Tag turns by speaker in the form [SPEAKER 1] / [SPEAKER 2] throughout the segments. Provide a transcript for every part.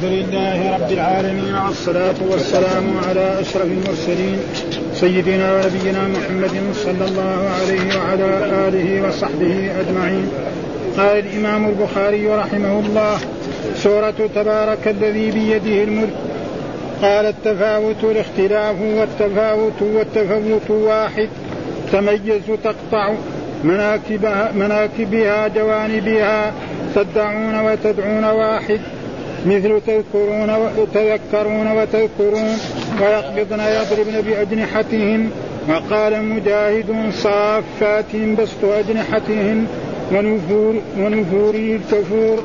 [SPEAKER 1] الحمد لله رب العالمين والصلاة والسلام على أشرف المرسلين سيدنا ونبينا محمد صلى الله عليه وعلى آله وصحبه أجمعين. قال الإمام البخاري رحمه الله سورة تبارك الذي بيده الملك. قال التفاوت الاختلاف والتفاوت والتفوت واحد. تميز تقطع مناكبها, مناكبها جوانبها تدعون وتدعون واحد. مثل تذكرون وتذكرون وتذكرون ويقبضن يضربن بأجنحتهن وقال مجاهد صافات بسط أجنحتهن ونفور ونفور الكفور.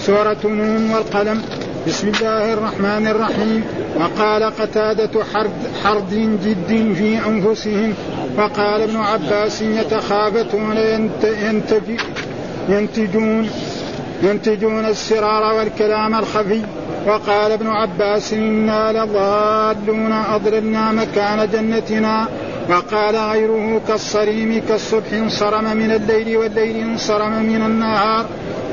[SPEAKER 1] سورة نون والقلم. بسم الله الرحمن الرحيم. وقال قتادة حرد, حرد جد في أنفسهم وقال ابن عباس يتخافتون ينتج ينتجون. ينتجون السرار والكلام الخفي. وقال ابن عباس إنا لضالون أضللنا مكان جنتنا. وقال غيره كالصريم كالصبح انصرم من الليل والليل انصرم من النهار.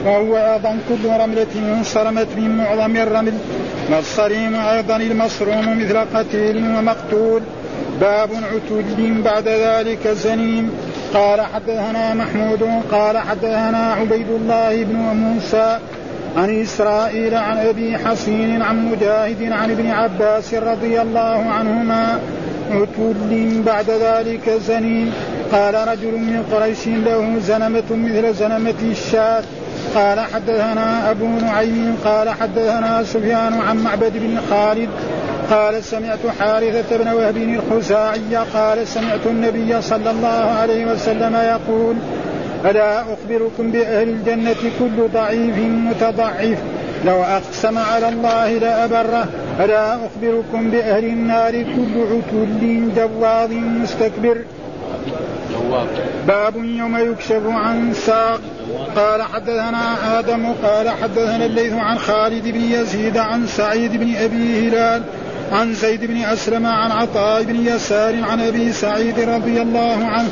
[SPEAKER 1] وهو أيضا كل رملة انصرمت من معظم الرمل. والصريم أيضا المصروم مثل قتيل ومقتول. باب عتل بعد ذلك زنيم. قال حدثنا محمود قال حدثنا عبيد الله بن موسى عن إسرائيل عن أبي حصين عن مجاهد عن ابن عباس رضي الله عنهما عتل بعد ذلك زنيم قال رجل من قريش له زنمة مثل زنمة الشاة. قال حدثنا أبو نعيم قال حدثنا سفيان عن معبد بن خالد قال سمعت حارثة بن وهب الخزاعي قال سمعت النبي صلى الله عليه وسلم يقول ألا أخبركم بأهل الجنة كل ضعيف متضعف؟ لو أقسم على الله لأبره ألا أخبركم بأهل النار كل عتل جواظ مستكبر؟ باب يوم يكشف عن ساق. قال حدثنا آدم قال حدثنا الليث عن خالد بن يزيد عن سعيد بن أبي هلال عن زيد بن أسلم عن عطاء بن يسار عن أبي سعيد رضي الله عنه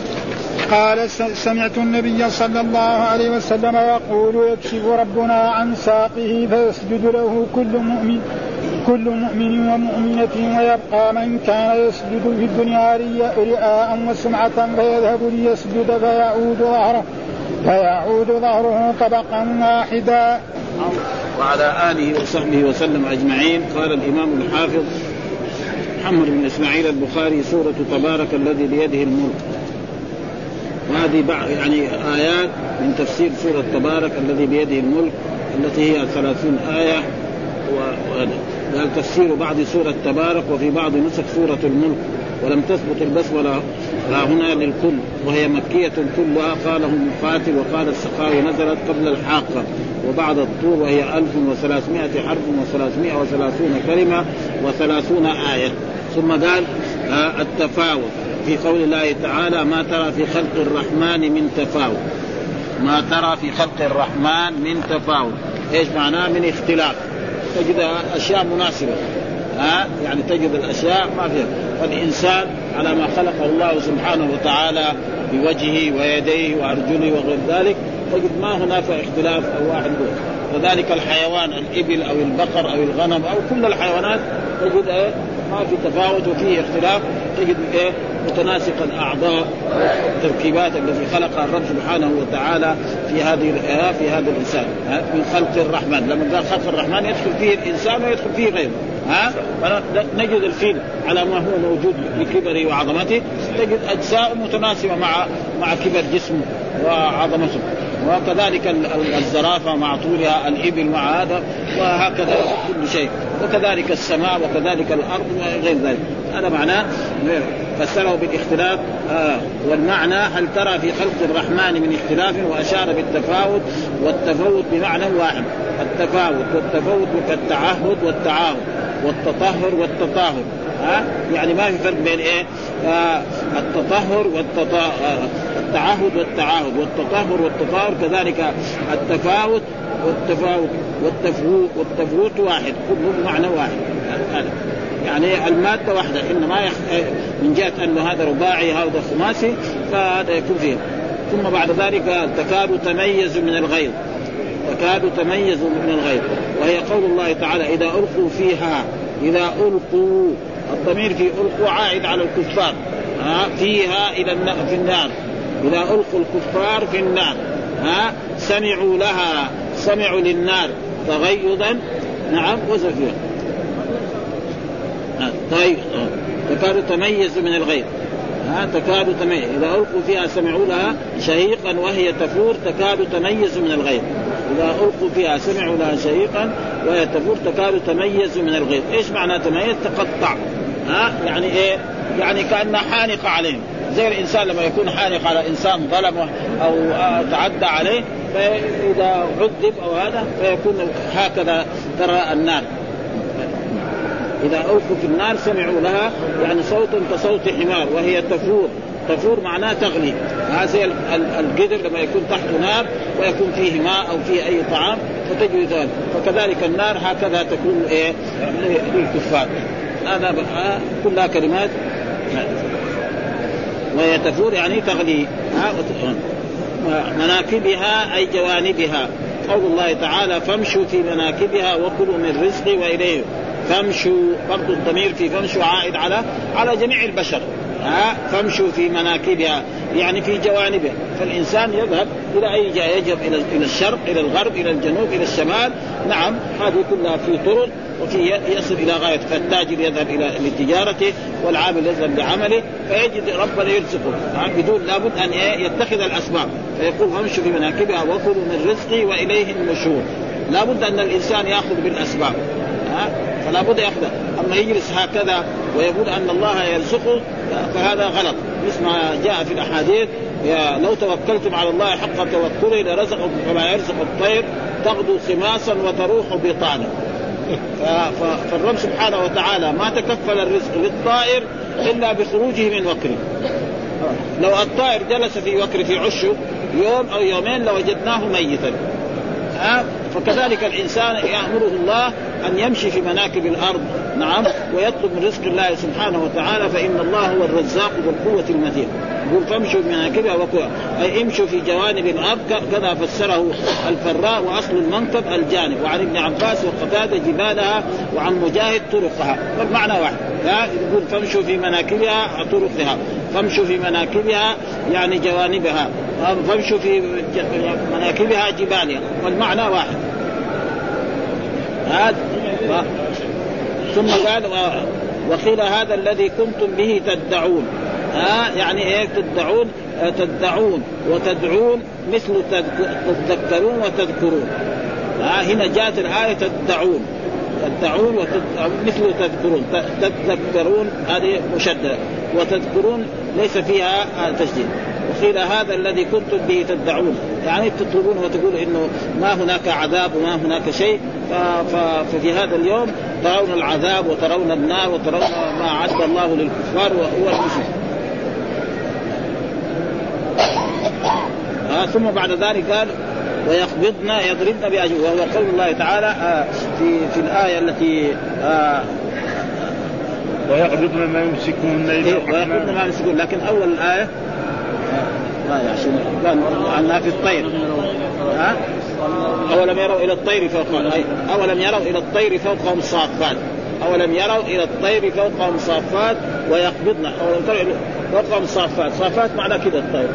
[SPEAKER 1] قال سمعت النبي صلى الله عليه وسلم يقول يكشف ربنا عن ساقه فيسجد له كل مؤمن كل مؤمن ومؤمنة ويبقى من كان يسجد في الدنيا رئاء وسمعة فيذهب ليسجد فيعود ظهره فيعود ظهره طبقا واحدا.
[SPEAKER 2] وعلى آله وصحبه وسلم أجمعين. قال الإمام الحافظ محمد بن إسماعيل البخاري سورة تبارك الذي بيده الملك. وهذه يعني آيات من تفسير سورة تبارك الذي بيده الملك التي هي ثلاثين آية. وهذا. قال تفسير بعض سورة تبارك وفي بعض نسخ سورة الملك. ولم تثبت البسمله ها هنا للكل. وهي مكية كلها قاله مقاتل وقال السخاوي نزلت قبل الحاقة. وبعد الطور وهي 1300 حرف و330 كلمة و30 آية. ثم قال آه التفاوت. في قول الله تعالى ما ترى في خلق الرحمن من تفاوت. ما ترى في خلق الرحمن من تفاوت. إيش معناه؟ من اختلاف. تجد أشياء مناسبة. ها يعني تجد الأشياء ما فيها. فالإنسان على ما خلقه الله سبحانه وتعالى بوجهه ويديه وأرجله وغير ذلك تجد ما هناك اختلاف أو واحد وذلك الحيوان الإبل أو البقر أو الغنم أو كل الحيوانات تجد إيه؟ ما في تفاوت وفيه اختلاف تجد إيه؟ متناسق الأعضاء والتركيبات التي خلقها الرب سبحانه وتعالى في هذه في هذا الإنسان. من خلق الرحمن. لما قال خلق الرحمن يدخل فيه الإنسان ويدخل فيه غيره. ها؟ نجد الفيل على ما هو موجود بكبره وعظمته تجد أجزاء متناسبة مع مع كبر جسمه وعظمته. وكذلك الزرافة مع طولها الإبل مع هذا وهكذا كل شيء. وكذلك السماء وكذلك الأرض وغير ذلك. هذا معناه فسره بالاختلاف آه والمعنى هل ترى في خلق الرحمن من اختلاف وأشار بالتفاوت والتفاوت بمعنى واحد. التفاوت والتفاوت كالتعهد والتعاهد والتطهر والتطاهر. ها؟ يعني ما في فرق بين إيه؟ آه التطهر والتطا التعهد والتعاهد. والتطهر والتطهر كذلك التفاوت والتفاوت والتفوت والتفوت واحد. كله بمعنى واحد. يعني المادة واحدة. إنما يخ... من جهة أن هذا رباعي هذا خماسي فهذا يكون فيه. ثم بعد ذلك تكاد تميز من الغيظ. تكاد تميز من الغيظ. وهي قول الله تعالى إذا ألقوا فيها إذا ألقوا الضمير في ألقوا عائد على الكفار. ها فيها إلى في النار. إذا ألقوا الكفار في النار. ها سمعوا لها سمعوا للنار. تغيظا. نعم وزفيرا طيب. تكاد تميز من الغيظ. ها تكاد تميز. إذا ألقوا فيها سمعوا لها شهيقا وهي تفور تكاد تميز من الغيظ. إذا ألقوا فيها سمعوا لها شهيقا وهي تفور تكاد تميز من الغيظ. إيش معنى تميز؟ تقطع. ها؟ يعني إيه؟ يعني كأنها حانقة عليهم. زي الإنسان لما يكون حانق على إنسان ظلمه أو تعدى عليه فإذا عذب أو هذا فيكون هكذا ترى النار. إذا اوقوا في النار سمعوا لها يعني صوت كصوت حمار وهي تفور. تفور معناه تغلي. هذا القدر لما يكون تحته نار ويكون فيه ماء أو فيه أي طعام فتجد ذلك. فكذلك النار هكذا تكون إيه؟ للكفار. هذا كلها كلمات وهي تفور يعني تغلي مناكبها أي جوانبها. قول الله تعالى فامشوا في مناكبها وكلوا من رزقي وإليه. فامشوا برضو الضمير في فامشوا عائد على على جميع البشر. ها فامشوا في مناكبها. يعني في جوانبها فالإنسان يذهب إلى أي جهة؟ يذهب إلى إلى الشرق إلى الغرب إلى الجنوب إلى الشمال. نعم هذه كلها في طرق وفي يصل إلى غاية. فالتاجر يذهب إلى لتجارته والعامل يذهب لعمله فيجد ربنا يرزقه. بدون لابد أن يتخذ الأسباب. فيقول فامشوا في مناكبها وكلوا من رزقي وإليه النشور لابد أن الإنسان يأخذ بالأسباب. ها فلا بد ياخذ أما يجلس هكذا ويقول أن الله يرزقه فهذا غلط. مثل ما جاء في الأحاديث يا لو توكلتم على الله حق توكله لرزقكم كما يرزق الطير تغدو سماسا وتروح بطانا. فالرب سبحانه وتعالى ما تكفل الرزق للطائر إلا بخروجه من وكره. لو الطائر جلس في وكر في عشه يوم أو يومين لوجدناه ميتا. فكذلك الإنسان يأمره الله أن يمشي في مناكب الأرض. نعم ويطلب من رزق الله سبحانه وتعالى فإن الله هو الرزاق ذو القوة المتين. يقول فامشوا في مناكبها وكوا أي امشوا في جوانب الأرض كذا فسره الفراء وأصل المنكب الجانب. وعن ابن عباس وقتادة جبالها وعن مجاهد طرقها. والمعنى واحد. يقول فامشوا في مناكبها طرقها. فامشوا في مناكبها يعني جوانبها. فامشوا في مناكبها جبالها. والمعنى واحد. هذا ثم قال وقيل هذا الذي كنتم به تدعون. ها يعني إيه تدعون؟ تدعون وتدعون مثل تذكرون وتذكرون. ها هنا جاءت الآية تدعون تدعون مثل تذكرون تذكرون هذه مشددة وتذكرون ليس فيها تشديد. وقيل هذا الذي كنتم به تدعون. يعني تطلبون وتقول إنه ما هناك عذاب وما هناك شيء ففي هذا اليوم ترون العذاب وترون النار وترون ما أعد الله للكفار وهو المشرك آه ثم بعد ذلك قال ويقبضن يضربن بأجل وهو قول الله تعالى آه في في الآية التي آه
[SPEAKER 3] ويقبضن ما يمسكون
[SPEAKER 2] إيه ويقبضن ما يمسكون لكن أول الآية عشان قال عنها في الطير. ها؟ أولم يروا إلى الطير فوقهم؟ أولم يروا إلى الطير فوقهم صافات. أولم يروا إلى الطير فوقهم صافات ويقبضن. أولم تروا فوقهم صافات. صافات معناه كذا الطير.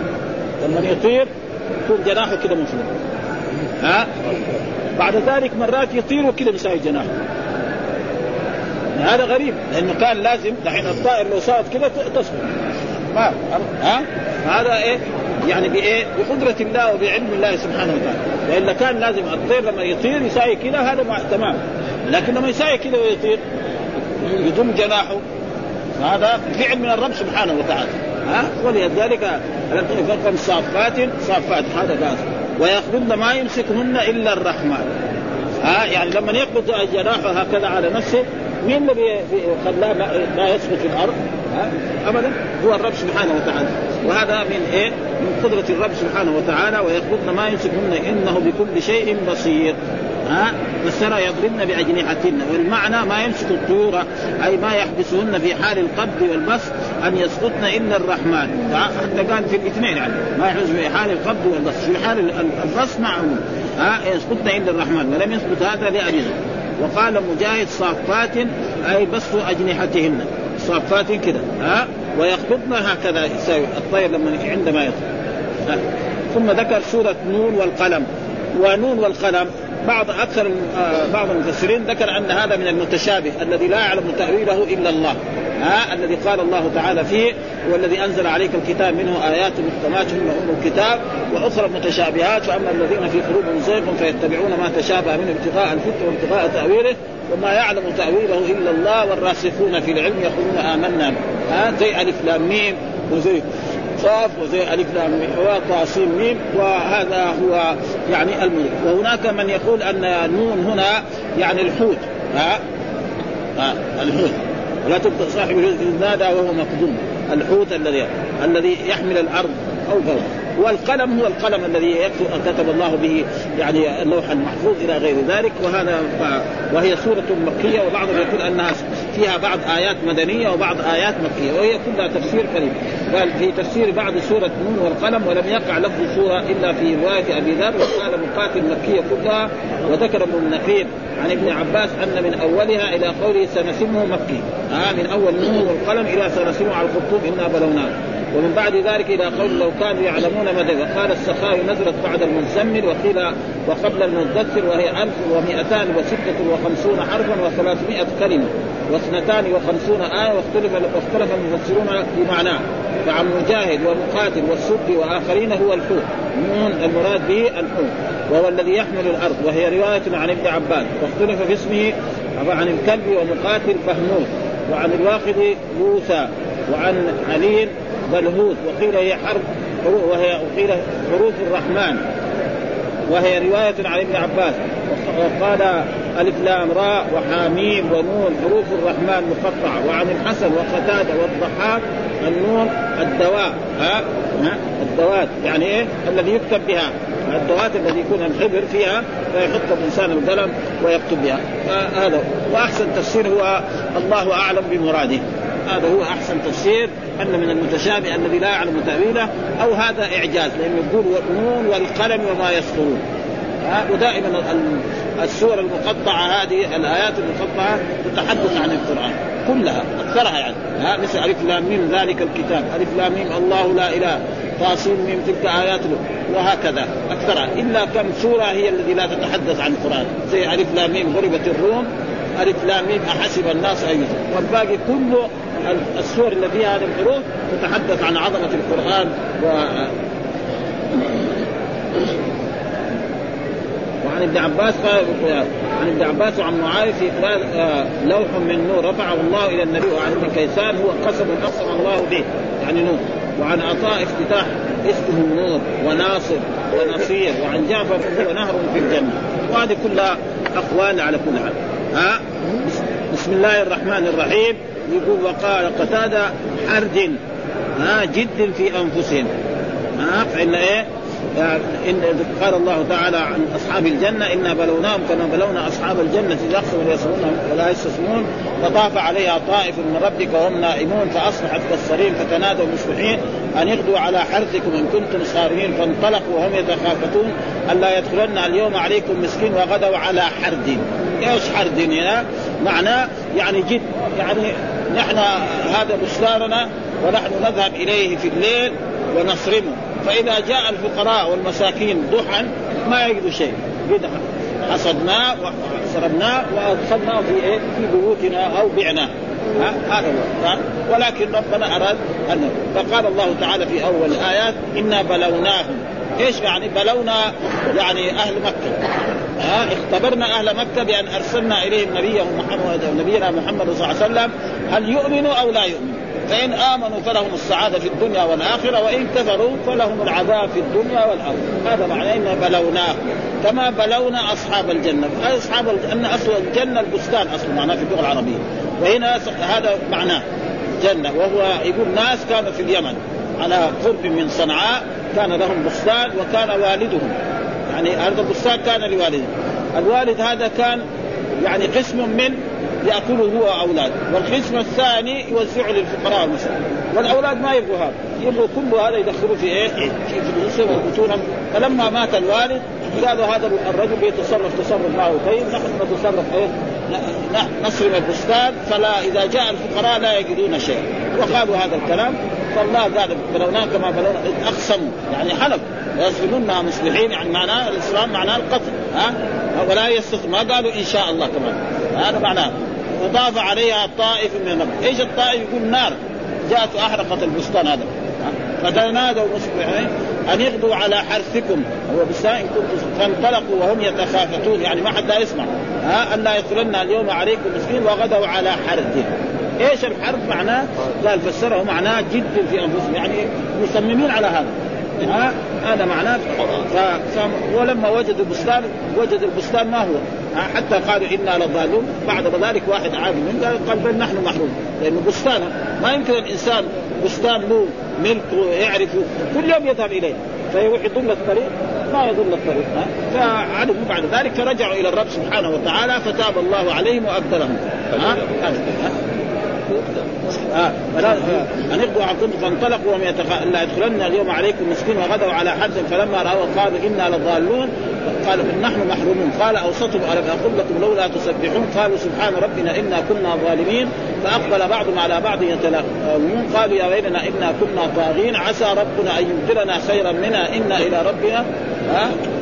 [SPEAKER 2] لما يطير يكون جناحه كذا مفروض ها؟ بعد ذلك مرات يطير وكذا مساوي جناحه. هذا غريب لأنه كان لازم دحين الطائر لو صارت كذا تسقط ها؟ هذا إيه؟ يعني بإيه؟ بقدرة الله وبعلم الله سبحانه وتعالى، وإلا كان لازم الطير لما يطير يساوي كذا هذا تمام، لكن لما يساوي كذا ويطير يضم جناحه. هذا فعل من الرب سبحانه وتعالى. ها؟ ولذلك فوقهم صافات صافات. هذا لازم ويقبضن ما يمسكهن إلا الرحمن. ها؟ يعني لما يقبض جناحه هكذا على نفسه مين الذي خلاه لا يسقط في الأرض؟ ابدا. هو الرب سبحانه وتعالى. وهذا من إيه؟ من قدرة الرب سبحانه وتعالى ويقبضن ما يمسكهن إنه بكل شيء بصير. ها؟ فسر يضربن بأجنحتهن. والمعنى ما يمسك الطيور أي ما يحبسهن في حال القبض والبسط أن يسقطن إلا الرحمن. حتى قال في الاثنين يعني ما يحبس في حال القبض والبسط في حال البسط معهم ها؟ يسقطن إلا الرحمن. ولم يثبت هذا لابي وقال مجاهد صافات أي بسط أجنحتهن. صافات كذا ها؟ ويخطبن هكذا يساوي الطير لما عندما يخطب ثم ذكر سورة نون والقلم. ونون والقلم بعض أكثر آه، بعض المفسرين ذكر أن هذا من المتشابه الذي لا يعلم تأويله إلا الله ها؟ الذي قال الله تعالى فيه والذي أنزل عليك الكتاب منه آيات محكمات هن أم الكتاب وأخرى متشابهات وأما الذين في قلوبهم زيغ فيتبعون ما تشابه منه ابتغاء الفتن وابتغاء تأويله وما يعلم تأويله إلا الله والراسخون في العلم يقولون آمنا ها زي ألف لام ميم وزي صاف وزي ألف لام وطاسيم ميم وهذا هو يعني الملك وهناك من يقول أن نون هنا يعني الحوت ها ها الحوت. ولا تبقى صاحب نادى وهو مقدوم. الحوت الذي الذي يحمل الأرض أو فوق. والقلم هو القلم الذي كتب الله به يعني اللوح المحفوظ إلى غير ذلك. وهذا وهي سورة مكية وبعضهم يقول أنها فيها بعض آيات مدنية وبعض آيات مكية وهي كلها تفسير كريم. قال في تفسير بعد سورة نون والقلم ولم يقع لفظ سورة إلا في رواية أبي ذر وقال مقاتل مكية كلها. وذكر ابن النقيب عن ابن عباس أن من أولها إلى قوله سنسمه مكي. آه من أول نون والقلم إلى سنسمه على الخرطوم إنا بلوناه. ومن بعد ذلك إلى قول لو كانوا يعلمون مدى وقال السخاء نزلت بعد المزمل وقيل وقبل المدثر وهي 1256 حرفا و300 كلمة واثنتان وخمسون آية واختلف واختلف المفسرون في معناه. فعن مجاهد ومقاتل والسدي وآخرين هو الحوت. نون المراد به الحوت. وهو الذي يحمل الأرض. وهي رواية عن ابن عباس. واختلف في اسمه عن الكلب ومقاتل فهموت وعن الواقد موسى. وعن علي بلهوت وقيل هي حرب وهي وقيل حروف الرحمن. وهي رواية عن ابن عباس. وقال ألف لام راء وحاميم ونون حروف الرحمن مقطعة. وعن الحسن وقتادة والضحاك النون الدواء. ها, ها؟ الدوات. يعني إيه؟ الذي يكتب بها. الدوات الذي يكون الحبر فيها فيحط الإنسان القلم ويكتب بها. هذا وأحسن تفسير هو الله أعلم بمراده. هذا هو أحسن تفسير أن من المتشابه الذي لا يعلم تأويله أو هذا إعجاز لأنه يقول والنون والقلم وما يسطرون. ودائما السور المقطعة هذه الآيات المقطعة تتحدث عن القرآن كلها أكثرها يعني. ها؟ مثل ألف لام ميم ذلك الكتاب. ألف لام ميم الله لا إله. طاسين ميم تلك آيات وهكذا أكثرها. إلا كم سورة هي التي لا تتحدث عن القرآن. زي ألف لام ميم غلبت الروم. ألف لام ميم أحسب الناس أن والباقي كله السور اللي فيها هذه الحروف تتحدث عن عظمة القرآن و وعن ابن عباس قال عن ابن عباس وعن معاويه في آه، لوح من نور. رفعه الله إلى النبي وعن ابن كيسان. هو قسم قسم الله به يعني نور. وعن عطاء افتتاح اسمه النور وناصر ونصير. وعن جعفر هو نهر في الجنة. وهذه كلها أقوال على كل حال. ها؟ بسم الله الرحمن الرحيم. يقول وقال قتادة حرد ها جد في أنفسهم ها فإن إيه يعني إن قال الله تعالى عن أصحاب الجنة إنا بلوناهم كما بلونا أصحاب الجنة اذا يخسرون يصلون ولا يستسمون فطاف عليها طائف من ربك وهم نائمون فأصبحت كالصريم فتنادوا مصبحين أن اغدوا على حرثكم إن كنتم صارمين فانطلقوا وهم يتخافتون ألا يدخلن اليوم عليكم مسكين وغدوا على حرد إيش حرد هنا؟ معناه يعني جد يعني نحن هذا بستاننا ونحن نذهب إليه في الليل ونصرمه. فإذا جاء الفقراء والمساكين ضحى ما يجدوا شيء. قد حصدناه وسربناه وادخلناه في إيه؟ في بيوتنا أو بعناه هذا هو. ولكن ربنا أراد أن فقال الله تعالى في أول الآيات إنا بلوناهم. إيش يعني؟ بلونا يعني أهل مكة. ها اختبرنا أهل مكة بأن أرسلنا إليهم نبيهم محمد نبينا محمد صلى الله عليه وسلم هل يؤمنوا أو لا يؤمنوا؟ فإن آمنوا فلهم السعادة في الدنيا والآخرة وإن كفروا فلهم العذاب في الدنيا والآخرة. هذا معناه إنا بلوناه كما بلونا أصحاب الجنة. أصحاب الجنة أصل الجنة البستان أصل معناه في اللغة العربية. وهنا هذا معناه جنة. وهو يقول ناس كانوا في اليمن على قرب من صنعاء كان لهم بستان وكان والدهم يعني هذا البستان كان لوالده الوالد هذا كان يعني قسم من يأكله هو واولاده والقسم الثاني يوزعه للفقراء والمساكين. والأولاد ما يبغوا هذا. يبغوا كل هذا يدخلوا في إيه؟ في فلوسهم وبطونهم فلما مات الوالد قالوا هذا الرجل بيتصرف تصرف معه طيب نحن نتصرف إيه؟ نصرم البستان فلا إذا جاء الفقراء لا يجدون شيء وقالوا هذا الكلام. فالله قال بلوناه كما بلونا أقسموا. يعني حلف ويصرمونها مصلحين يعني معناه الإسلام معناه القتل ها؟ ولا يستطيع ما قالوا إن شاء الله كمان هذا معناه. وضاف عليها طائف من النار. إيش الطائف؟ يقول نار. جاءت واحرقت البستان هذا فتنادوا مصبحين أن يغدوا على حرثكم. هو إن كنتم فانطلقوا وهم يتخافتون يعني ما حد لا يسمع ها؟ أن لا يدخلن اليوم عليكم مسكين وغدوا على حرث إيش الحرث معناه؟ قال فسره معناه جد في أنفسهم يعني مصممين على هذا ها؟ هذا معناه. ولما وجدوا البستان وجد البستان ما هو؟ حتى قالوا إنا لضالون بعد ذلك واحد عادي من قال, بل نحن محروم. لأنه بستان ما يمكن الإنسان بستان له ملك يعرفه كل يوم يذهب إليه. فيروح يضل الطريق ما يضل الطريق فعلموا بعد ذلك فرجعوا إلى الرب سبحانه وتعالى فتاب الله عليهم وابدلهم ها؟ آه ان يقضوا عقدهم فانطلقوا وهم يتخ... لا يدخلن اليوم عليكم مسكين وغدوا على حد فلما رأوا قالوا إنا لضالون. قال نحن محرومون. قال أوسطهم ألم أقل لكم لولا تسبحون؟ قالوا سبحان ربنا إنا كنا ظالمين. فأقبل بعضهم على بعض يتلاومون قالوا يا ويلنا إنا كنا طاغين. عسى ربنا أن يبدلنا خيرا منها إنا إلى ربنا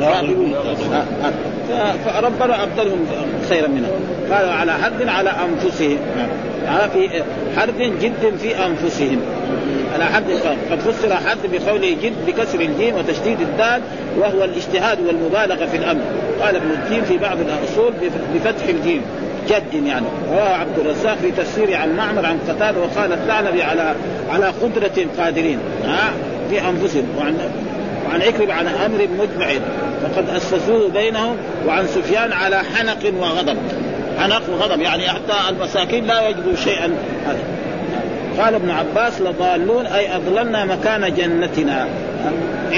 [SPEAKER 2] راغبون. فربنا ابدلهم خيرا منها قالوا على حرد على أنفسهم. في حرد جد في أنفسهم. على حرد قد فسر حرد بقوله جد بكسر الجيم وتشديد الدال وهو الاجتهاد والمبالغة في الأمر. قال ابن التين في بعض الأصول بفتح الجيم. جد يعني. رواه عبد الرزاق في تفسيره عن معمر عن قتادة وقال الثعلبي على على قدرة قادرين ها في أنفسهم. وعن وعن عكرم عن أمر مجمع. فقد أسسوه بينهم وعن سفيان على حنق وغضب. حنق وغضب. يعني حتى المساكين لا يجدوا شيئا. هذا قال ابن عباس لضالون أي أضللنا مكان جنتنا.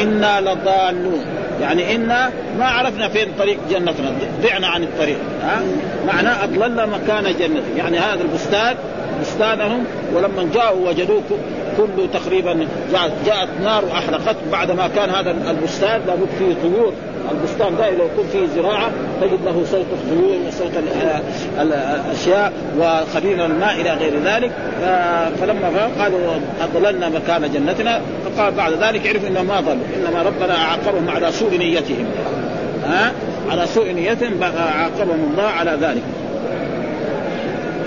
[SPEAKER 2] إنا لضالون. يعني إنا ما عرفنا فين طريق جنتنا ضعنا عن الطريق. ها؟ معناه أضللنا مكان جنتنا. يعني هذا البستان بستانهم ولما جاءوا وجدوه كله تقريبا جاءت نار واحرقت بعد ما كان هذا البستان لابد فيه طيور. البستان لو يكون فيه زراعة تجد له صوت الطيور وصوت الأشياء وخبير الماء إلى غير ذلك. فلما قالوا أضللنا مكان جنتنا. فقال بعد ذلك عرفوا إنهم ما ضلوا. إنما ربنا أعاقبهم على سوء نيتهم. ها؟ على سوء نيتهم عاقبهم الله على ذلك.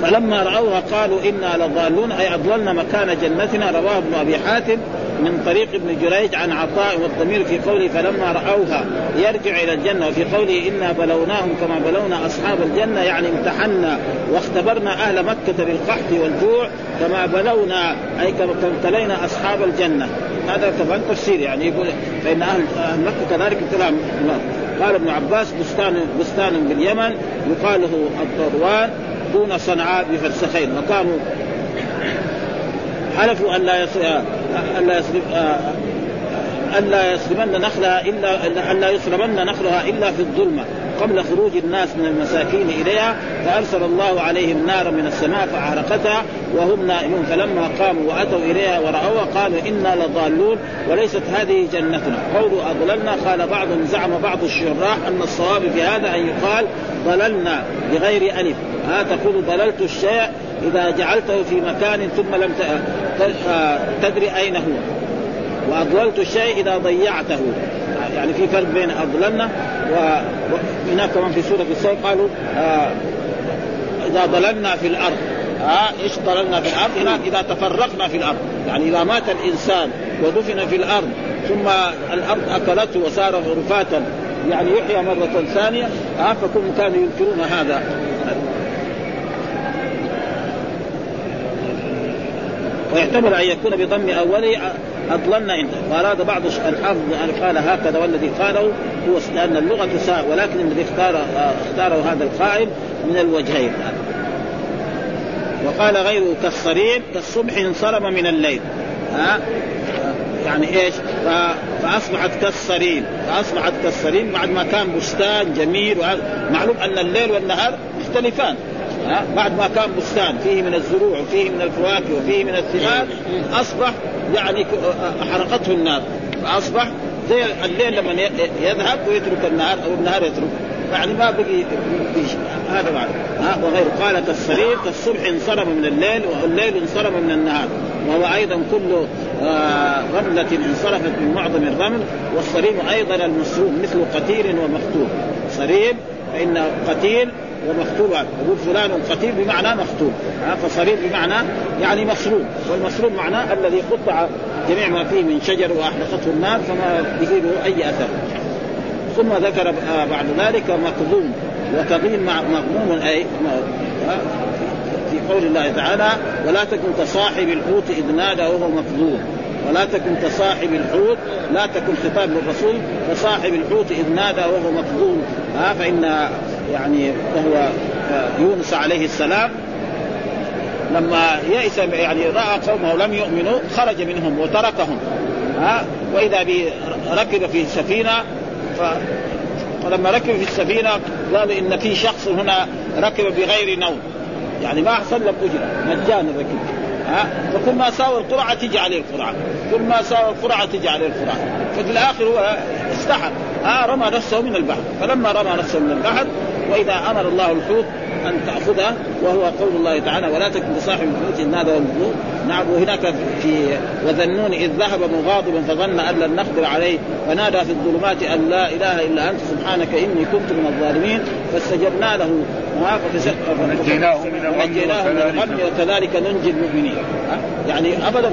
[SPEAKER 2] فلما رأوها قالوا إنا لضالون أي أضللنا مكان جنتنا رواه ابن أبي حاتم من طريق ابن جريج عن عطاء والضمير في قوله فلما رأوها يرجع إلى الجنة وفي قوله إنا بلوناهم كما بلونا أصحاب الجنة يعني امتحنا واختبرنا أهل مكة بالقحط والجوع كما بلونا أي كما ابتلينا أصحاب الجنة. هذا طبعا تفسير يعني يقول فإن أهل مكة كذلك ابتلاهم قال ابن عباس بستان بستان باليمن يقال له الضروان دون صنعاء بفرسخين وكانوا حلفوا أن لا أن لا يصرف أن لا يسلمن نخلها إلا أن لا يسلمن نخلها إلا في الظلمة. قبل خروج الناس من المساكين إليها فأرسل الله عليهم نارا من السماء فأحرقتها وهم نائمون. فلما قاموا وأتوا إليها ورأوها قالوا إنا لضالون وليست هذه جنتنا. قولوا أضللنا؟ قال بعضهم زعم بعض الشراح أن الصواب في هذا أن يقال ضللنا بغير ألف. ها تقول ضللت الشيء إذا جعلته في مكان ثم لم تدري أين هو. وأضللت الشيء إذا ضيعته. يعني في فرق بين أضللنا وهناك كمان في سورة السيف قالوا آه إذا ضللنا في الأرض ها آه إيش ضللنا في الأرض؟ هناك إذا تفرقنا في الأرض، يعني إذا مات الإنسان ودفن في الأرض ثم الأرض أكلته وصار رفاتا يعني يحيى مرة ثانية ها آه فكل كانوا ينكرون هذا ويحتمل أن يكون بضم اوله أضللنا عنده واراد بعض الحافظ أن قال هكذا والذي قاله هو لأن اللغة ساء ولكن الذي اختار اختاره هذا القائل من الوجهين. وقال غيره كالصريم كالصبح انصرم من الليل. ها؟ يعني إيش؟ فأصبحت كالصريم. فأصبحت كالصريم بعد ما كان بستان جميل معلوم أن الليل والنهار مختلفان. بعد ما كان بستان فيه من الزروع وفيه من الفواكه وفيه من الثمار أصبح يعني حرقته النار. فأصبح زي الليل لما يذهب ويترك النهار أو النهار يترك. يعني ما بقي هذا معنى ها وغير قال كالصرير كالصبح انصرم من الليل والليل انصرم من النهار. وهو أيضا كل آه رملة انصرفت من معظم الرمل والصريم أيضا المصروف مثل قتيل ومقتول. صريم فإن قتيل ومقتول يقول فلان قتيل بمعنى مقتول فصرير بمعنى يعني مصروف والمصروف معناه الذي قطع جميع ما فيه من شجر وأحرقته النار فما به أي أثر. ثم ذكر بعد ذلك مقدوم. وكظيم مغموم اي في قول الله تعالى ولا تكن كصاحب الحوت إذ نادى وهو مكذوب ولا تكن كصاحب الحوت لا تكن خطاب للرسول كصاحب الحوت إذ نادى وهو ها فإن يعني وهو يونس عليه السلام لما يئس يعني رأى قومه لم يؤمنوا خرج منهم وتركهم ها وإذا به ركب في سفينه فلما ركب في السفينة قالوا إن في شخص هنا ركب بغير نوم يعني ما حصل له أجرة مجانا ركب ها فكل ما ساوى القرعة تجي عليه القرعة كل ما ساوى القرعة تجي عليه القرعة ففي الآخر هو استحى ها رمى نفسه من البحر فلما رمى نفسه من البحر وإذا أمر الله الحوت أن تاخذها وهو قول الله تعالى ولا تكن بصاحب الحوت إن هذا والبذور نعم وهناك في وذنون إذ ذهب مغاضبا فظن أن لن نقدر عليه فنادى في الظلمات أن لا إله إلا أنت سبحانك إني كنت من الظالمين. فاستجبنا له. ونجيناه من الغم وكذلك ننجي المؤمنين. يعني ابدا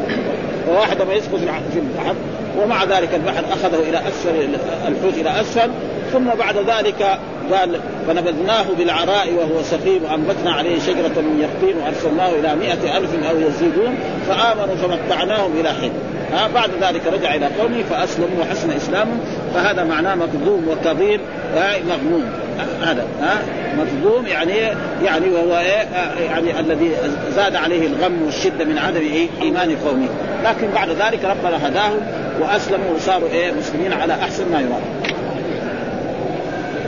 [SPEAKER 2] وواحد ما يسقط في البحر ومع ذلك البحر أخذه إلى اسفل الحوت إلى أسفل ثم بعد ذلك قال فنبذناه بالعراء وهو سقيم وأنبتنا عليه شجرة من يقطين وأرسلناه إلى مئة ألف أو يزيدون فآمنوا فمتعناهم إلى حين. ها بعد ذلك رجع إلى قومه فأسلموا وحسن اسلامهم فهذا معناه مكذوم وكظيم مغموم هذا ها مكذوم يعني يعني وهو يعني الذي زاد عليه الغم والشدة من عدم إيه إيمان قومه. لكن بعد ذلك ربنا هداهم وأسلموا وصاروا إيه مسلمين على أحسن ما يرام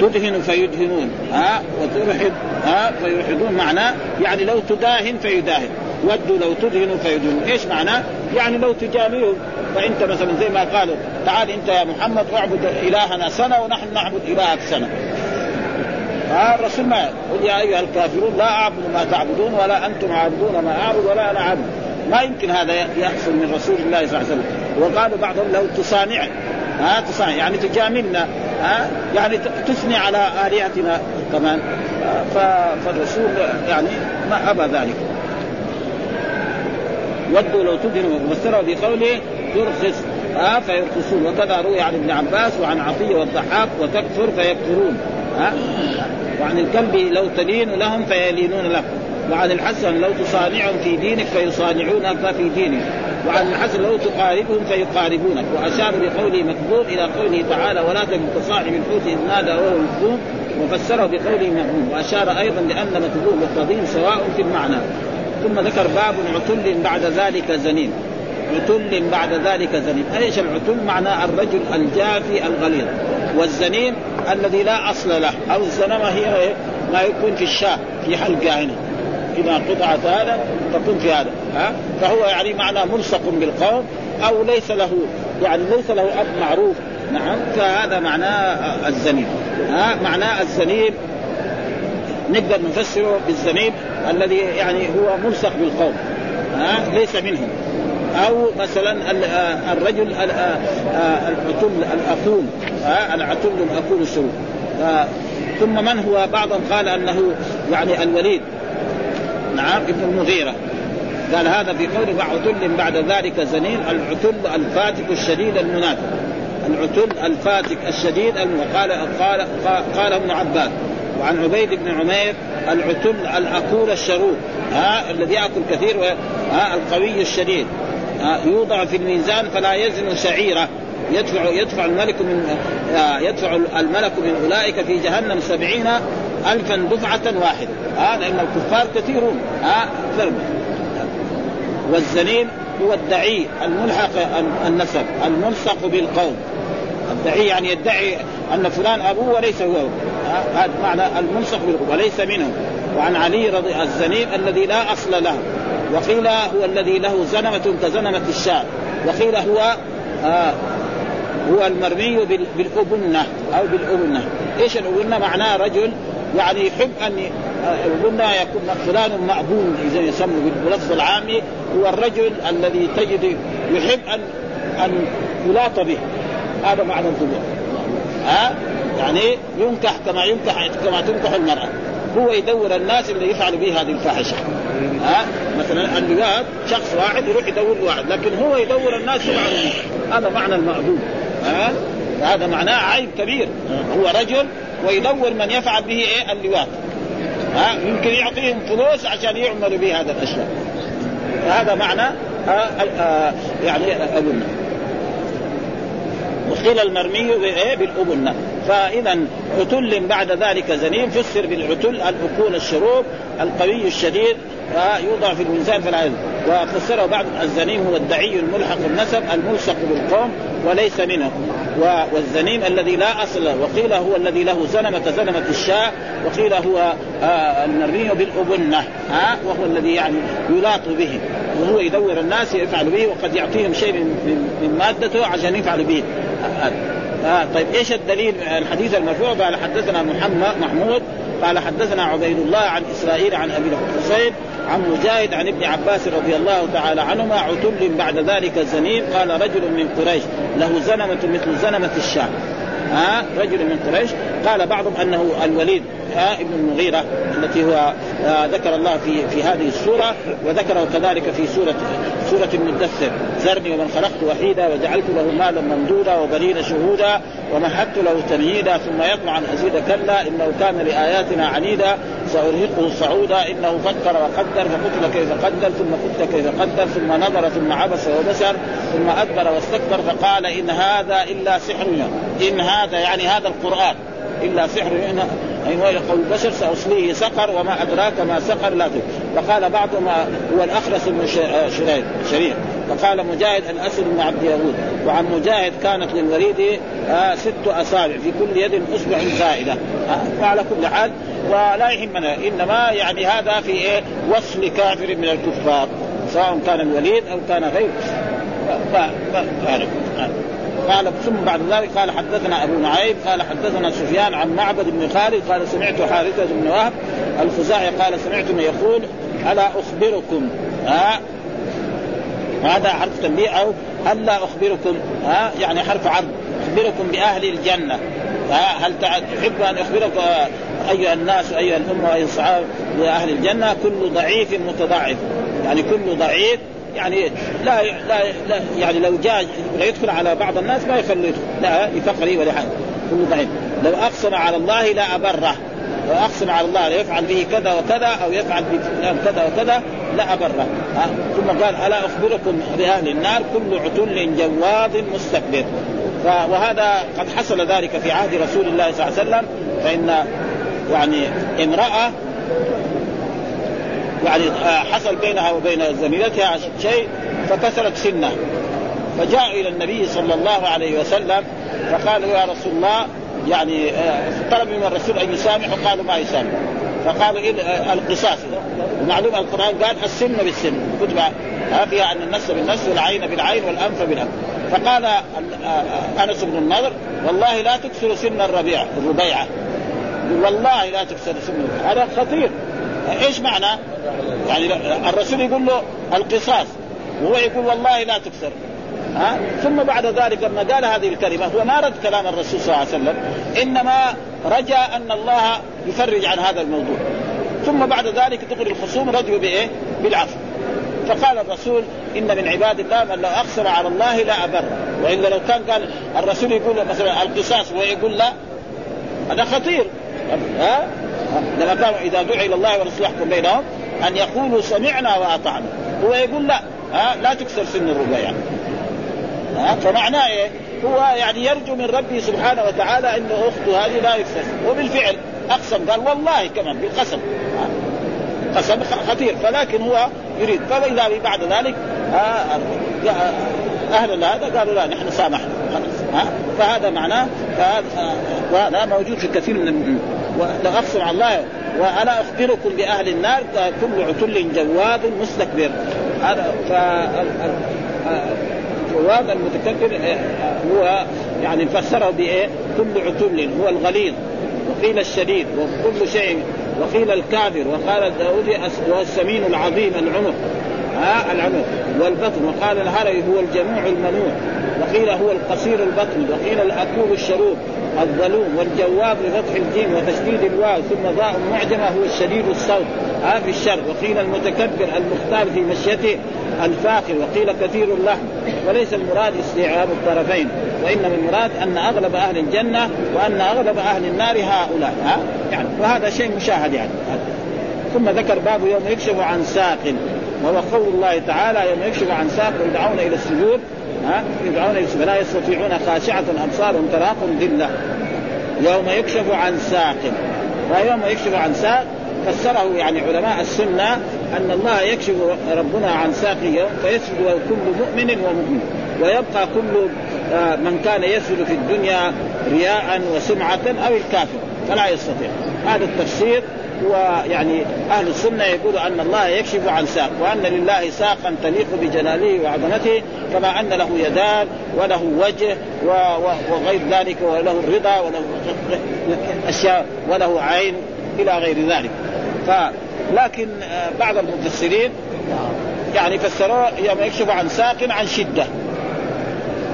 [SPEAKER 2] تدهن فيدهنون. ها؟ وتلحد ها؟ فيلحدون معناه يعني لو تداهن فيداهن. ودوا لو تدهن فيدهنون. إيش معناه؟ يعني لو تجاملهم فأنت مثلا زي ما قالوا تعال أنت يا محمد اعبد إلهنا سنة ونحن نعبد إلهك سنة. ها؟ الرسول ما قل يا أيها الكافرون لا أعبد ما تعبدون ولا أنتم عابدون ما أعبد ولا أنا عابد. ما يمكن هذا يحصل من رسول الله صلى الله عليه وسلم. وقالوا بعضهم لو تصانع ها تصانع يعني تجاملنا ها يعني تثني على آلهتنا. كمان فالرسول يعني ما أبى ذلك. ودوا لو تدهنوا وفسره بقوله ترخص ها فيرخصون. وكذا روي عن ابن عباس وعن عطية والضحاك وتكفر فيكفرون ها. وعن الكلب لو تلين لهم فيلينون لك. وعن الحسن لو تصانعهم في دينك فيصانعونك في دينك. وعن الحسن لو تقاربهم فيقاربونك. وأشار بقوله مكذوب إلى قوله تعالى ولا تكن كصاحب الحوت إذ نادى وهو مكذوب وفسره بقوله مغموم وأشار أيضا لأن مكذوب والتضيم سواء في المعنى. ثم ذكر باب عتل بعد ذلك زنين عتل بعد ذلك زنين إيش العتل معناه الرجل الجافي الغليظ؟ والزنين الذي لا أصل له. أو الزنمة هي ما يكون في الشاه في حلقه هنا إذا قطعت هذا تكون في هذا ها؟ فهو يعني معنى ملصق بالقوم أو ليس له يعني ليس له أب معروف. نعم فهذا معناه الزنيب ها؟ معناه الزنيب نقدر نفسره بالزنيب الذي يعني هو ملصق بالقوم ها؟ ليس منهم. أو مثلا الرجل العتل الاخول العتل الاخول الشروط ثم من هو؟ بعضهم قال أنه يعني الوليد. نعم ابن المغيرة. قال هذا في قول عتل بعد ذلك زنين العتل الفاتك الشديد المنافق. العتل الفاتك الشديد وقال قال قال ابن عباس وعن عبيد بن عمير العتل الأكول الشرود ها الذي يأكل كثير ها القوي الشديد. ها يوضع في الميزان فلا يزن شعيره. يدفع يدفع الملك من يدفع الملك من أولئك في جهنم سبعين ألفا دفعة واحدة. ها آه لأن الكفار كثيرون. آه والزنين هو الدعي الملحق النسب الملصق بالقوم. الدعي يعني يدعي أن فلان أبوه وليس هو. هذا آه معنى الملصق بالقوم وليس منهم. وعن علي رضي الزنيم الذي لا أصل له. وقيل هو الذي له زنمة كزنمة الشاة وقيل هو آه هو المرمي بالأبنة أو بالأبنة. إيش الأبنة؟ معناه رجل يعني يحب أن قلنا يكون فلان مأبون إذا يسمى باللفظ العامي هو الرجل الذي تجد يحب أن أن يلاط به. هذا معنى القبول ها؟ يعني ينكح كما ينكح كما تنكح المرأة. هو يدور الناس اللي يفعل به هذه الفاحشة. ها؟ مثلا اللواء شخص واحد يروح يدور واحد لكن هو يدور الناس يفعل به هذا معنى المأذون ها؟ هذا معناه عيب كبير. هو رجل ويدور من يفعل به إيه؟ اللواط. ها؟ يمكن يعطيهم فلوس عشان يعملوا به هذه الأشياء. هذا معنى آه آه يعني أبونا وقيل المرمي بالأبنة فإذا عتل بعد ذلك زنيم فسر بالعتل الأكول الشروب القوي الشديد يوضع في الإنسان فلا يزن وفسره بعض الزنيم هو الدعي الملحق النسب الملصق بالقوم وليس منه والزنيم الذي لا أصل وقيل هو الذي له زنمة زنمة الشاة وقيل هو آه المرمي بالأبنة ها؟ وهو الذي يعني يلاط به. وهو يدور الناس يفعل به وقد يعطيهم شيء من, مادته عشان يفعل به. آه طيب إيش الدليل الحديث المرفوع؟ قال حدثنا محمد محمود قال حدثنا عبيد الله عن إسرائيل عن أبي الحسين عن مجاهد عن ابن عباس رضي الله تعالى عنهما عتل بعد ذلك الزنيم قال رجل من قريش له زنمة مثل زنمة الشام. ها؟ رجل من قريش. قال بعضهم أنه الوليد. ابن المغيرة التي هو ذكر الله في في هذه السورة وذكره كذلك في سورة سورة المدثر. ذرني ومن خلقت وحيدا وجعلت له مالا ممدودا وبنين شهودا ومهدت له تمهيدا ثم يطمع أن أزيد كلا إنه كان لآياتنا عنيدا. سأرهقه صعودا إنه فكر وقدر فقتل كيف قدر ثم قتل كيف قدر ثم نظر ثم عبس وبشر ثم أدبر واستكبر فقال إن هذا إلا سحر إن هذا يعني هذا القرآن. الا سحر إن هو قول البشر ساصليه سقر وما ادراك ما سقر لا تك فقال بعضهم هو الاخرس بن شرير فقال مجاهد الاسد بن عبد يهود وعن مجاهد كانت للوريد آه ست اصابع في كل يد اصبع زائده آه وعلى كل حال ولا يهمنا انما يعني هذا في إيه وصل كافر من الكفار سواء كان الوليد أو كان غيره ف... ف... قال ثم بعد ذلك قال حدثنا أبو نعيم قال حدثنا سفيان عن معبد بن خالد قال سمعت حارثة بن وهب الخزاعي قال سمعت من يقول ألا أخبركم؟ ها؟ هذا حرف تنبيه أو الا أخبركم؟ ها؟ يعني حرف عرض أخبركم بأهل الجنة؟ ها؟ هل تحب أن أخبرك أيها الناس ايها الأمة ايها الصحابة بأهل الجنة؟ كل ضعيف متضاعف يعني كل ضعيف يعني لا لا, لا يعني لو جاء يدخل على بعض الناس ما يخليه لا لفقره ولا حاجة. كله ضعيف لو أقسم على الله لا أبره. لو أقسم على الله ليفعل به كذا وكذا أو يفعل بفلان كذا وكذا لا أبره. ثم قال ألا أخبركم بأهل النار كل عتل جواد مستكبر. وهذا قد حصل ذلك في عهد رسول الله صلى الله عليه وسلم. فإن يعني امرأة يعني آه، حصل بينها وبين زميلتها شيء فكسرت سنة. فجاء إلى النبي صلى الله عليه وسلم فقالوا يا رسول الله يعني آه، طلب من الرسول أن يسامح. وقالوا ما يسامح. فقالوا إيه القصاص. ومعلوم القرآن قال السن بالسن. كتب فيها ان النفس بالنفس والعين بالعين والأنف بالأنف. فقال أنس بن النضر والله لا تكسر سن الربيع الربيعة. والله لا تكسر سن هذا خطير. إيش معنى؟ يعني الرسول يقول له القصاص وهو يقول والله لا تكسر. ها؟ ثم بعد ذلك لما قال هذه الكلمة هو ما رد كلام الرسول صلى الله عليه وسلم إنما رجا أن الله يفرج عن هذا الموضوع. ثم بعد ذلك دخل الخصوم رجعوا بإيه؟ بالعفو فقال الرسول إن من عباد الله من لو اقسم على الله لا أبر. وإلا لو كان قال الرسول يقول مثلا القصاص ويقول لا هذا خطير. ها؟ لما كانوا إذا دعوا إلى الله ورسوله يحكم بينهم أن يقولوا سمعنا وأطعنا. هو يقول لا. ها لا تكسر سن الربا يعني ها فمعناه إيه؟ هو يعني يرجو من ربه سبحانه وتعالى ان أخته هذه لا يكسر. وبالفعل أقسم قال والله كمان بالقسم. قسم خطير. فلكن هو يريد. فاذا بعد ذلك أهل هذا قالوا لا نحن سامحنا. خلاص. ها فهذا معناه وهذا موجود في كثير من ولو اقسم على الله وأنا أخبركم بأهل النار كل عتل جواد مستكبر. الجواد المتكبر هو يعني فسره بإيه؟ كل عتل هو الغليظ وقيل الشديد وكل شيء وقيل الكافر وقال داود والسمين العظيم العنق. ها؟ العنق. والبطن. وقال الهري هو الجموع المنوع وقيل هو القصير البطن. وقيل الأكول الشروب الظلوم والجواب بفتح الجيم وتشديد الواو ثم ضاء معجمة هو الشديد الصوت. ها في الشر. وقيل المتكبر المختار في مشيته الفاخر. وقيل كثير اللحم. وليس المراد استيعاب الطرفين. وإنما المراد أن أغلب أهل الجنة وأن أغلب أهل النار هؤلاء. ها؟ يعني وهذا شيء مشاهد يعني. ثم ذكر باب يوم يكشف عن ساق. وهو قول الله تعالى يوم يكشف عن ساق ويدعون إلى السجود. يدعون السجود لا يستطيعون خاشعة أبصارهم تراهم ذلة. يوم يكشف عن ساق. ويوم يكشف عن ساق فسره يعني علماء السنة أن الله يكشف ربنا عن ساقه فيسجد كل مؤمن ومؤمن. ويبقى كل آه، من كان يسجد في الدنيا رياء وسمعة أو الكافر. فلا يستطيع. هذا التفسير هو يعني أهل السنة يقول أن الله يكشف عن ساق وأن لله ساقا تليق بجلاله وعظمته كما أن له يدان وله وجه وغير ذلك وله الرضا وله أشياء وله عين إلى غير ذلك. ف لكن آه، بعض المفسرين يعني فسروه يوم يكشف عن ساق عن شدة.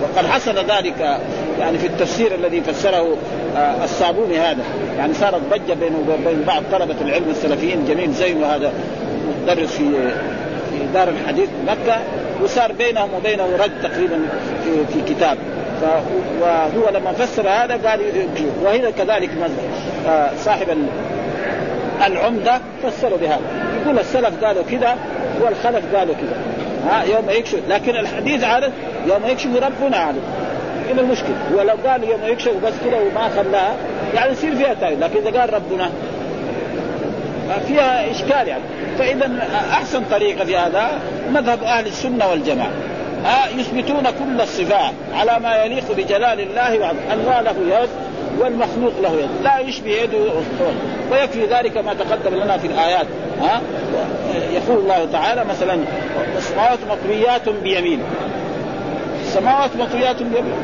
[SPEAKER 2] وقد حصل ذلك يعني في التفسير الذي فسره الصابوني هذا. يعني صارت ضجة بينه وبين بعض طلبة العلم السلفيين جميل زين وهذا مدرس في في دار الحديث مكة وصار بينهم وبينه رد تقريبا في, في كتاب. وهو لما فسر هذا قال وهنا كذلك آه، صاحب العمدة فسروا بهذا. يقول السلف قالوا كذا والخلف قالوا كذا. ها يوم يكشف لكن الحديث عارف يوم يكشف ربنا عارف. هنا المشكلة هو لو قال يوم يكشف بس كذا وما خلاها يعني يصير فيها تاويل لكن إذا قال ربنا فيها إشكال يعني. فإذا أحسن طريقة في هذا مذهب أهل السنة والجماعة. يثبتون كل الصفات على ما يليق بجلال الله وعظمه الله له يد والمخلوق له يد. لا يشبه يده ويكفي ذلك ما تقدم لنا في الآيات. ها يقول الله تعالى مثلا السماوات مطويات بيمين. السماوات مطويات بيمين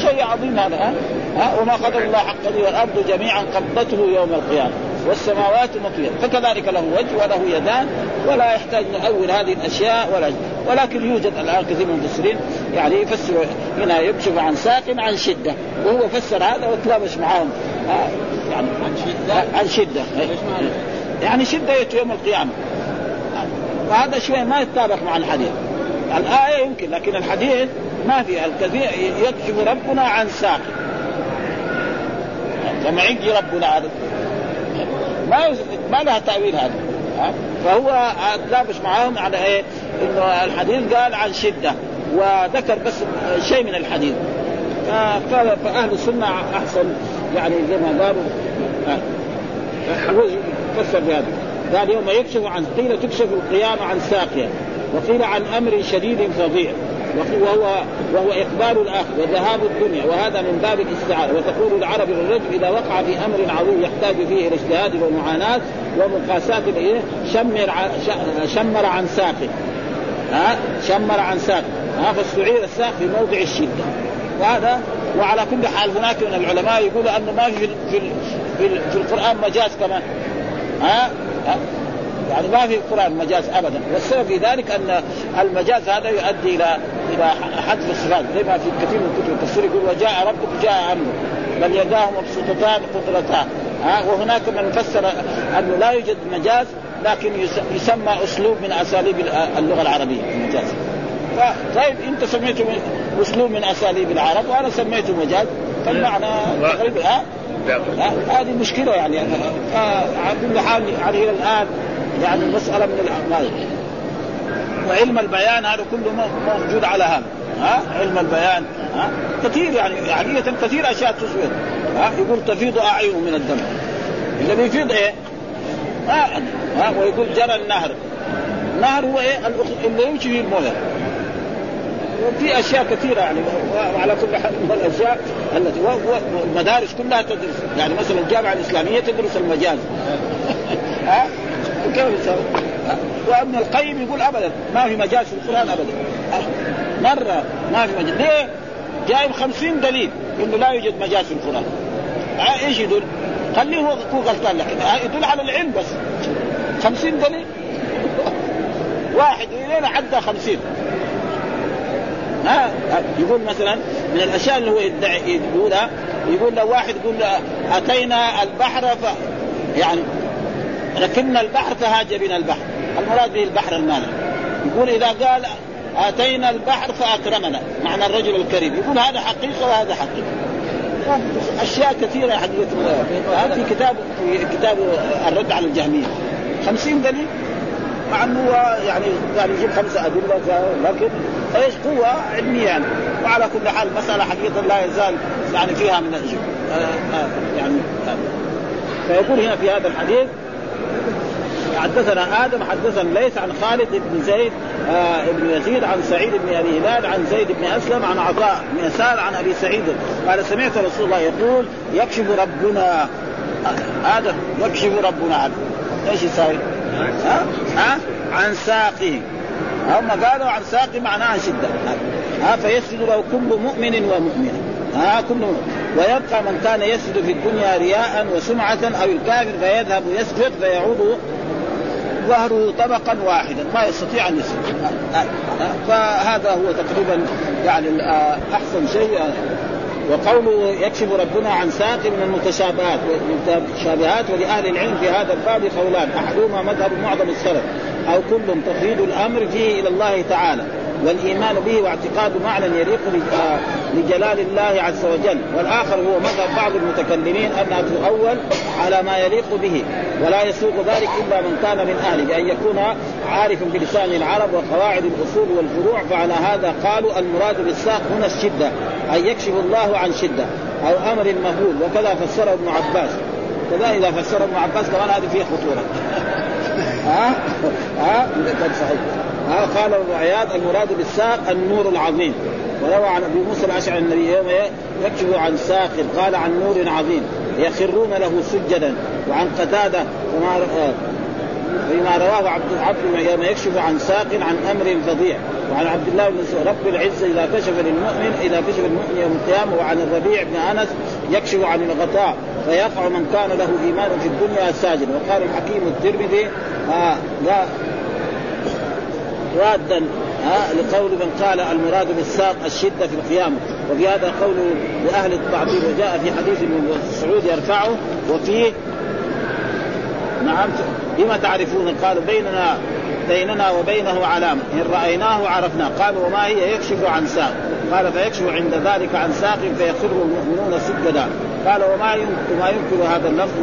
[SPEAKER 2] شيء عظيم هذا ها, ها؟ وما قدر الله حق والارض جميعا قبضته يوم القيامة. والسماوات مطويات. فكذلك له وجه وله يدان ولا يحتاج نؤول هذه الأشياء ولا ولكن يوجد الآن كثير من المفسرين يعني يفسر هنا يكشف عن ساق عن شدة. وهو فسر هذا وتلابش معاهم يعني عن شدة؟ عن شدة. يعني شدة يوم القيامة. وهذا شيء ما يتطابق مع الحديث. الآية يمكن لكن الحديث ما في الكثير يكشف ربنا عن ساق لما يجي ربنا ما ما لها تأويل هذا. فهو لابس معاهم على إيه؟ إنه الحديث قال عن شدة وذكر بس شيء من الحديث. فقال فأهل السنة أحسن يعني زي ما قالوا. فسر بهذا. قال يوم يكشف عن قيل تكشف القيامة عن ساقيه وقيل عن أمر شديد فظيع. وهو وهو اقبال الآخر وذهاب الدنيا. وهذا من باب الاستعاره وتقول العرب للرجل إذا وقع في أمر عظيم يحتاج فيه إلى اجتهاد ومعاناة ومقاساة الايه شمر شمر عن ساقه. ها؟ شمر عن ساقه. ها؟ فاستعير الساق في موضع الشدة. وهذا وعلى كل حال هناك من العلماء يقولوا أنه ما في في, في القرآن مجاز كمان ها؟ يعني ما في القران مجاز ابدا. والسبب في ذلك أن المجاز هذا يؤدي إلى إلى حذف الصفات زي ما في كثير من كتب التفسير يقول وجاء ربك جاء أمره بل يداه مبسوطتان قدرتان. ها وهناك من فسر أنه لا يوجد مجاز لكن يسمى أسلوب من أساليب اللغة العربية المجاز. طيب أنت سميته أسلوب من أساليب العرب وأنا سميته مجاز. فالمعنى تقريبا هذه مشكلة يعني. على كل حال يعني إلى الآن يعني مسألة من الأعمال. وعلم البيان هذا كله موجود على هذا. ها؟ علم البيان. ها؟ كثير يعني عادية كثير أشياء تثبت. ها؟ يقول تفيض أعين من الدم. الذي يفيض إيه؟ ها ها؟ ويقول جرى النهر. النهر هو إيه؟ اللي يمشي فيه المويه. وفي أشياء كثيرة يعني. وعلى كل حال الأشياء التي والمدارس كلها تدرس. يعني مثلا الجامعة الإسلامية تدرس المجاز. ها؟ وابن القيم يقول ابدا ما في مجاز في القرآن ابدا. مرة ما في مجاز. ليه؟ جايب خمسين دليل إنه لا يوجد مجاز في القرآن. إيش يدل؟ خليه هو غلطان لكن يدل على العلم بس. خمسين دليل؟ واحد إلينا عدى خمسين. ها؟ يقول مثلا من الأشياء اللي هو يدعي يقولها يقول لو واحد يقول أتينا البحر ف يعني ركبنا البحر فهاج بنا البحر. المراد به البحر المالح يقول إذا قال آتينا البحر فأكرمنا. معنى الرجل الكريم. يقول هذا حقيقة وهذا حقيقة. أشياء كثيرة حقيقه هذا في كتاب في كتاب الرد على الجهمية. خمسين دليل. مع إنه يعني يعني يجيب خمسة أدلة. لكن إيش؟ قوة علمية. يعني وعلى كل حال مسألة حقيقة لا يزال يعني فيها من آه آه يعني آه. فيقول هنا في هذا الحديث حدثنا آدم حدثنا ليس عن خالد بن زيد آه بن يزيد عن سعيد بن أبي هلال عن زيد بن أسلم عن عطاء بن يسار عن أبي سعيد قال سمعت رسول الله يقول يكشف ربنا آدم يكشف ربنا عنه إيش يساوي؟ ها؟ ها؟ عن ساقه هم قالوا عن ساقه معناها شدة ها فيسجد له كل مؤمن ومؤمنة ها كل ويبقى من كان يسجد في الدنيا رياء وسمعة أو الكافر فيذهب يسجد فيعود ظهره طبقا واحدا. ما يستطيع أن يسجد. فهذا هو تقريبا يعني احسن شيء. وقوله يكشف ربنا عن ساق من المتشابهات والمتشابهات ولأهل العلم في هذا الباب قولان. أحدهما مذهب معظم السلف أو كل تفريد الأمر فيه إلى الله تعالى. والإيمان به واعتقاد معنى يليق لجلال الله عز وجل. والآخر هو مذهب بعض المتكلمين انها تؤول على ما يليق به ولا يسوق ذلك إلا من كان من أهله بأن يكون عارفا بلسان العرب وقواعد الأصول والفروع فعلى هذا قالوا المراد بالساق هنا الشدة ان يكشف الله عن شدة أو أمر مهول وكذا فسره ابن عباس. كذا إذا فسر ابن عباس كمان هذه فيها خطورة. ها؟ ها؟ صحيح. ها قال أبو عياض المراد بالساق النور العظيم. وروى عن ابي موسى الأشعري النبي يوم يكشف عن ساق قال عن نور عظيم. يخرون له سجدا. وعن قتادة وما فيما رواه عبد العبد يوم يكشف عن ساق عن أمر فظيع. وعن عبد الله بن رب العزة إذا كشف للمؤمن إذا كشف المؤمن يوم القيامة. وعن الربيع بن أنس يكشف عن الغطاء. فيقع من كان له إيمان في الدنيا ساجد وقال الحكيم الترمذي آه لا رادا ها لقول من قال المراد بالساق الشدة في القيامة. وفي هذا قول لأهل التعطيل وجاء في حديث ابن مسعود يرفعه. وفيه نعم بما تعرفون؟ قال بيننا بيننا وبينه علامة. إن رأيناه عرفنا. قال وما هي؟ يكشف عن ساق. قال فيكشف عند ذلك عن ساق فيخر المؤمنون سجدا. قال وما ينكر ما ينكر هذا اللفظ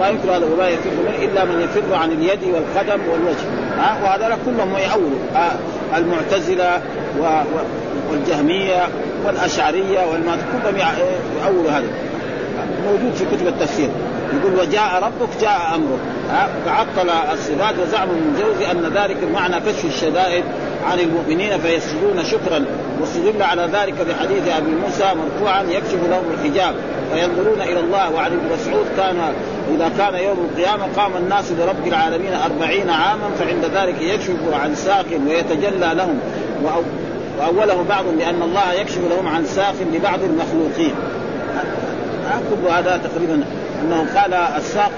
[SPEAKER 2] ما ينكر هذا وما يفر منه إلا من يفر عن اليد والقدم والوجه. ها؟ وهذا كلهم يأولوا المعتزلة والجهمية والأشعرية والما كلهم يأولوا هذا. موجود في كتب التفسير. يقول وجاء ربك جاء أمرك. فعطل الصفات وزعم من جوزي أن ذلك معنى كشف الشدائد عن المؤمنين فيسجدون شكرا. واستدل على ذلك بحديث أبي موسى مرفوعا يكشف لهم الحجاب فينظرون إلى الله وعن ابن مسعود كان إذا كان يوم القيامة قام الناس لرب العالمين أربعين عاما فعند ذلك يكشف عن ساق ويتجلى لهم. وأوله بعض بأن الله يكشف لهم عن ساق لبعض المخلوقين. كل هذا تقريبا أنه قال الساق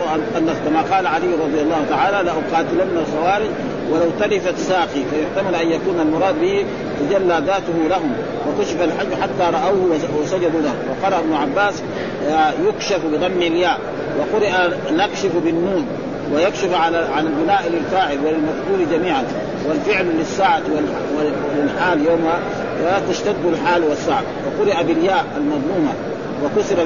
[SPEAKER 2] كما قال علي رضي الله تعالى لأقاتلن الخوارج ولو تلفت ساقي فيحتمل أن يكون المراد به تجلى ذاته لهم وكشف الحج حتى رأوه وسجدوا له. وقرا ابن عباس آه، يكشف بضم الياء وقرئ نكشف بالنون ويكشف على عن البناء للفاعل وللمفعول جميعا. والفعل للساعة والحال يوم تشتد الحال والساعة. وقرئ بالياء المضمومة وكسر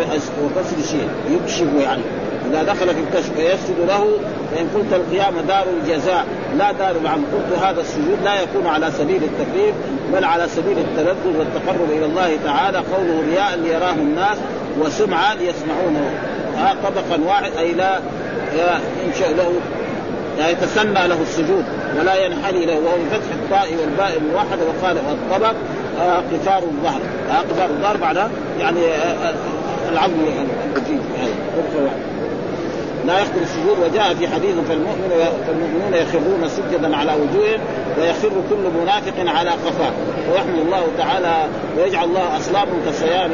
[SPEAKER 2] وكسر شيء يكشف يعني. إذا دخل في الكشف فيسجد له فإن قلت القيام دار الجزاء لا دار العمل. قلت هذا السجود لا يكون على سبيل التكليف بل على سبيل التلذذ والتقرب إلى الله تعالى قوله رياء ليراه الناس وسمعا ليسمعونه. ها طبقا واحد أي لا ينشا له لا يتسنى له السجود ولا ينحني له وهو بفتح الطاء والباء الموحده وقال الطبق آه قفار الظهر. آه قفار الظهر بعد يعني آه العظم الجديد يعني لا يخطر السجود وجاء في حديث فالمؤمن فالمؤمنون يخرون سجدا على وجوههم ويخر كل منافق على قفاه ويحمد الله تعالى ويجعل الله اصلابهم كصيام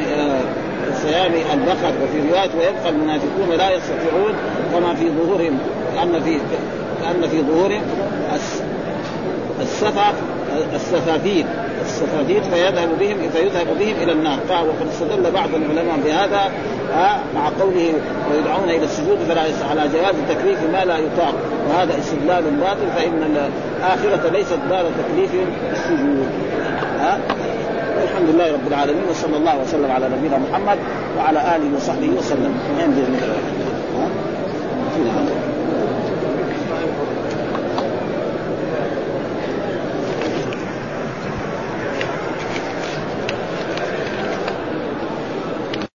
[SPEAKER 2] كصيام البقر. وفي رواية ويبقى المنافقون لا يستطيعون كما في ظهورهم كأن في كأن في ظهورهم السفا السفافين. السفافين فيذهب بهم فيذهب بهم إلى النار. وقد استدل بعض العلماء بهذا مع قوله ويدعون إلى السجود فلا على جواز تكليف ما لا يطاق. وهذا استدلال باطل فإن الآخرة ليست دار تكليف السجود. ها والحمد لله رب العالمين وصلى الله وسلم على نبينا محمد وعلى آله وصحبه وسلم.